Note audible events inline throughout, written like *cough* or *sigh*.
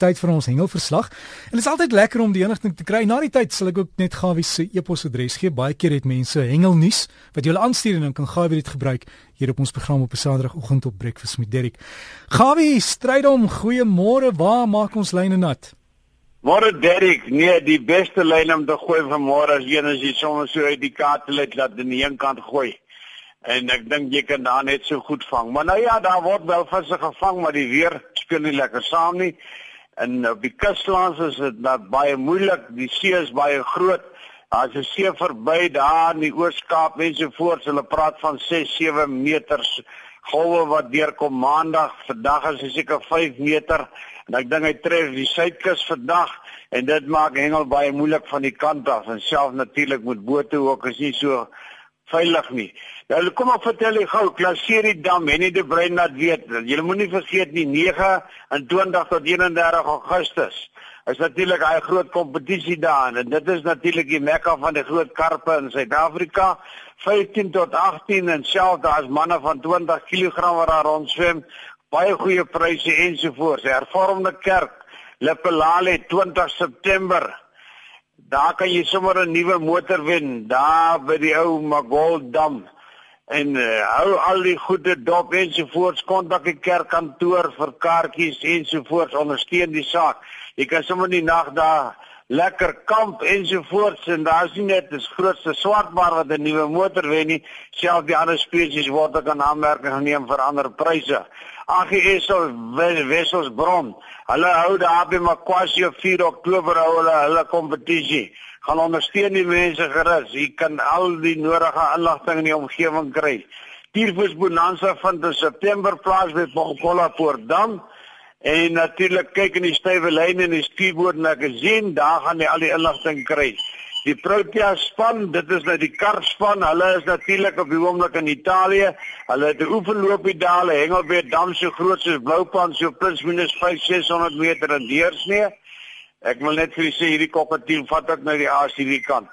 tyd vir ons hengelverslag. En dit is altyd lekker om die inligting te kry. Na die tyd sal ek ook net Gawie se e-posadres gee. Baie keer het mense hengelnuus wat jy wil aanstuur en dan kan Gawie dit gebruik hier op ons program op 'n Saterdagoggend op Breakfast met Derek. Gawie, strydom, goeiemôre. Waar maak ons lyne nat? Môre Derek, nee, die beste lyn om te gooi van môre as een as jy sommer so uit die kaart laat dat in die een kant gooi. En ek dink jy kan daar net so goed vang. Maar nou ja, daar word wel visse gevang, maar die weer speel nie lekker saam nie in op die kuslands is dit dat baie moeilik. Die see is baie groot. As jy see verby daar in die Oos-Kaap mense voor, hulle praat van 6, 7 meters golwe wat deurkom maandag. Vandag is dit seker 5 meter en ek dink hy tref die suidkus vandag en dit maak hengel baie moeilik van die kant af en self natuurlik met bote ook is nie so veilig nie. Nou kom ek vertel jy gou, klaseer die dam en nie die brein laat weet. Jy moenie vergeet nie 29 tot 31 Augustus is natuurlik 'n groot kompetisie daar en dit is natuurlik die mekka van die groot karpe in Suid-Afrika. 15 tot 18 en self daar's manne van 20 kg wat daar rond swem. Baie goeie pryse ensovoorts. Hervormde kerk Lepelale 20 September daar kan jy sommer 'n nuwe motor wen. Daar by die ou Magold dam en uh, hou al die goede dop ensovoorts kontak die kerkkantoor vir kaartjies ensovoorts ondersteun die saak. Jy kan sommer die nag daar lekker kamp ensovoorts en daar is nie net die grootste swartbaar wat 'n nuwe motor wen nie selfs die ander spesies word ook aan aanmerking geneem vir ander pryse AGS Wesselsbron. Hulle hou daar by Makwasi op 4 Oktober hou hulle hulle kompetisie. Gaan ondersteun die mense gerus. Jy kan al die nodige inligting in die omgewing kry. Tiervis Bonanza in September plaas by Bokola Poortdam. En natuurlik kyk in die stywe lyne en die skieboord magazine, daar gaan jy al die inligting kry. Die Protea span, dit is nou die karspan. Hulle is natuurlik op die oomblik in Italië. Hulle het 'n oefenloopie daar, hulle hengel by 'n dam so groot soos Bloupan, so plus minus 5-600 meter in deursnee. Ek wil net vir julle sê hierdie koppelteam vat ek nou die aas hierdie kant.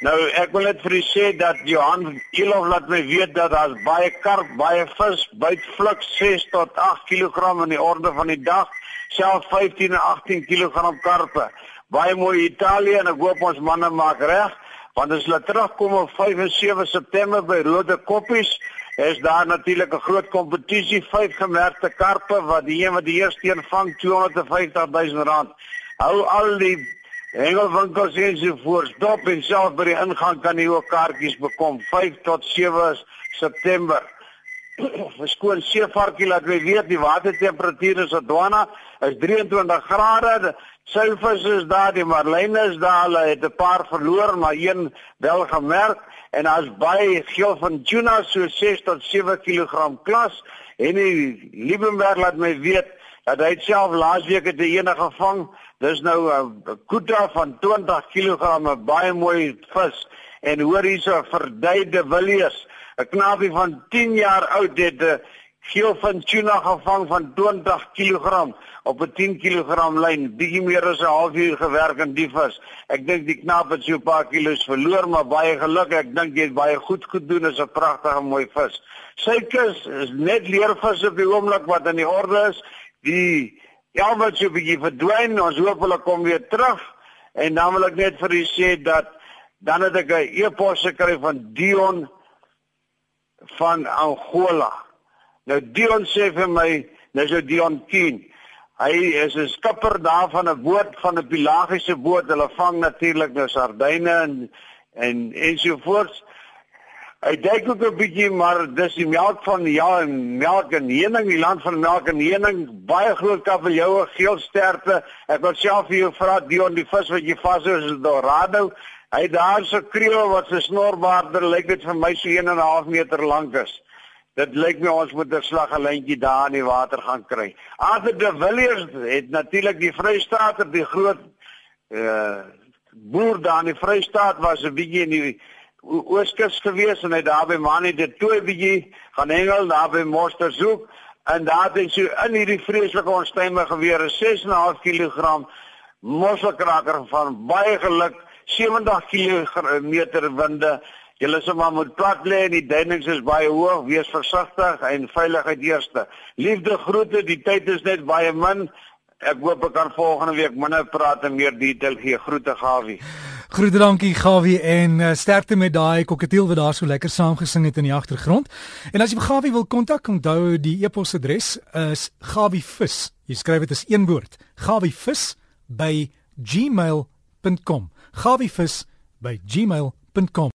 Nou ek wil net vir julle sê dat Johan Elof laat my weet dat daar's baie karp, baie vis, byt fluk 6 tot 8 kg in die orde van die dag, selfs 15 en 18 kg karpe. Baie mooi Italië en ek hoop ons manne maak reg want as hulle terugkom op 5 en 7 September by Rode Koppies is daar natuurlik 'n groot kompetisie vyf gemerkte karpe wat die een wat die eerste een vang 250 000 rand. Hou al die hengelwinkels en so voort stop en self by die ingang kan jy ook kaartjies bekom. 5 tot 7 September. *clears throat* Verskoon seevarkie laat my weet die watertemperatuur in Sodwana is 23 grade. Sulfus is daar, die marline is daar, hulle het 'n paar verloor, maar een wel gemerk. En daar's baie geel van tuna so 6 tot 7 kg klas. En die Liebenberg laat my weet dat hy self laasweek het 'n ene gevang. Dis nou 'n kuta van 20 kg, 'n baie mooi vis en hoor hierso verduide Willies, 'n knaapie van 10 jaar oud het 'n geel van tuna gevang van 20 kg op 'n 10 kg lyn, bietjie meer as 'n halfuur gewerk in die vis. Ek dink die knap het so 'n paar kilos verloor, maar baie geluk. Ek dink jy het baie goed gedoen. Is 'n pragtige mooi vis. Sykus is net leervis op die oomblik wat in die orde is. Die wat so 'n bietjie verdwyn. Ons hoop hulle kom weer terug. En dan wil ek net vir u sê dat dan het ek 'n e-pos gekry van Dion van Angola. Nou Dion sê vir my, nou Dion Keen. Hy is 'n skipper daar van 'n boot van 'n pelagiese boot. Hulle vang natuurlik nou sardyne en en ensovoorts. Hy dink ook 'n bietjie maar dis die melk van ja en melk en heuning, die land van melk en heuning, baie groot kabeljoue, geel sterte. Ek wil self vir jou vra Dion die vis wat jy vashou is Dorado. Hy daar so kreel wat so snorbaarder lyk dit vir my so 1 en 'n half meter lank is. Dit lyk my ons moet 'n slag 'n lyntjie daar in die water gaan kry. Arthur de Villiers het natuurlik die Vrystaat op die groot uh boer daar in die Vrystaat was 'n bietjie in die Ooskus gewees en hy daar by Manie de toe bietjie gaan hengel daar by Monster Zoek en daar het hy in hierdie vreeslike onstuimige geweer 'n 6.5 kg mosselkraker van baie geluk 70 km winde Julle sê maar moet plat lê en die duinings is baie hoog, wees versigtig en veiligheid eerste. Liefde groete, die tyd is net baie min. Ek hoop ek kan volgende week minder praat en meer detail gee. Groete Gawie. Groete dankie Gawie en uh, sterkte met daai kokatiel wat daar so lekker saamgesing het in die agtergrond. En as jy Gawie wil kontak, onthou die e-posadres is gawievis. Jy skryf dit as een woord. gawievis by gmail.com. gawievis by gmail.com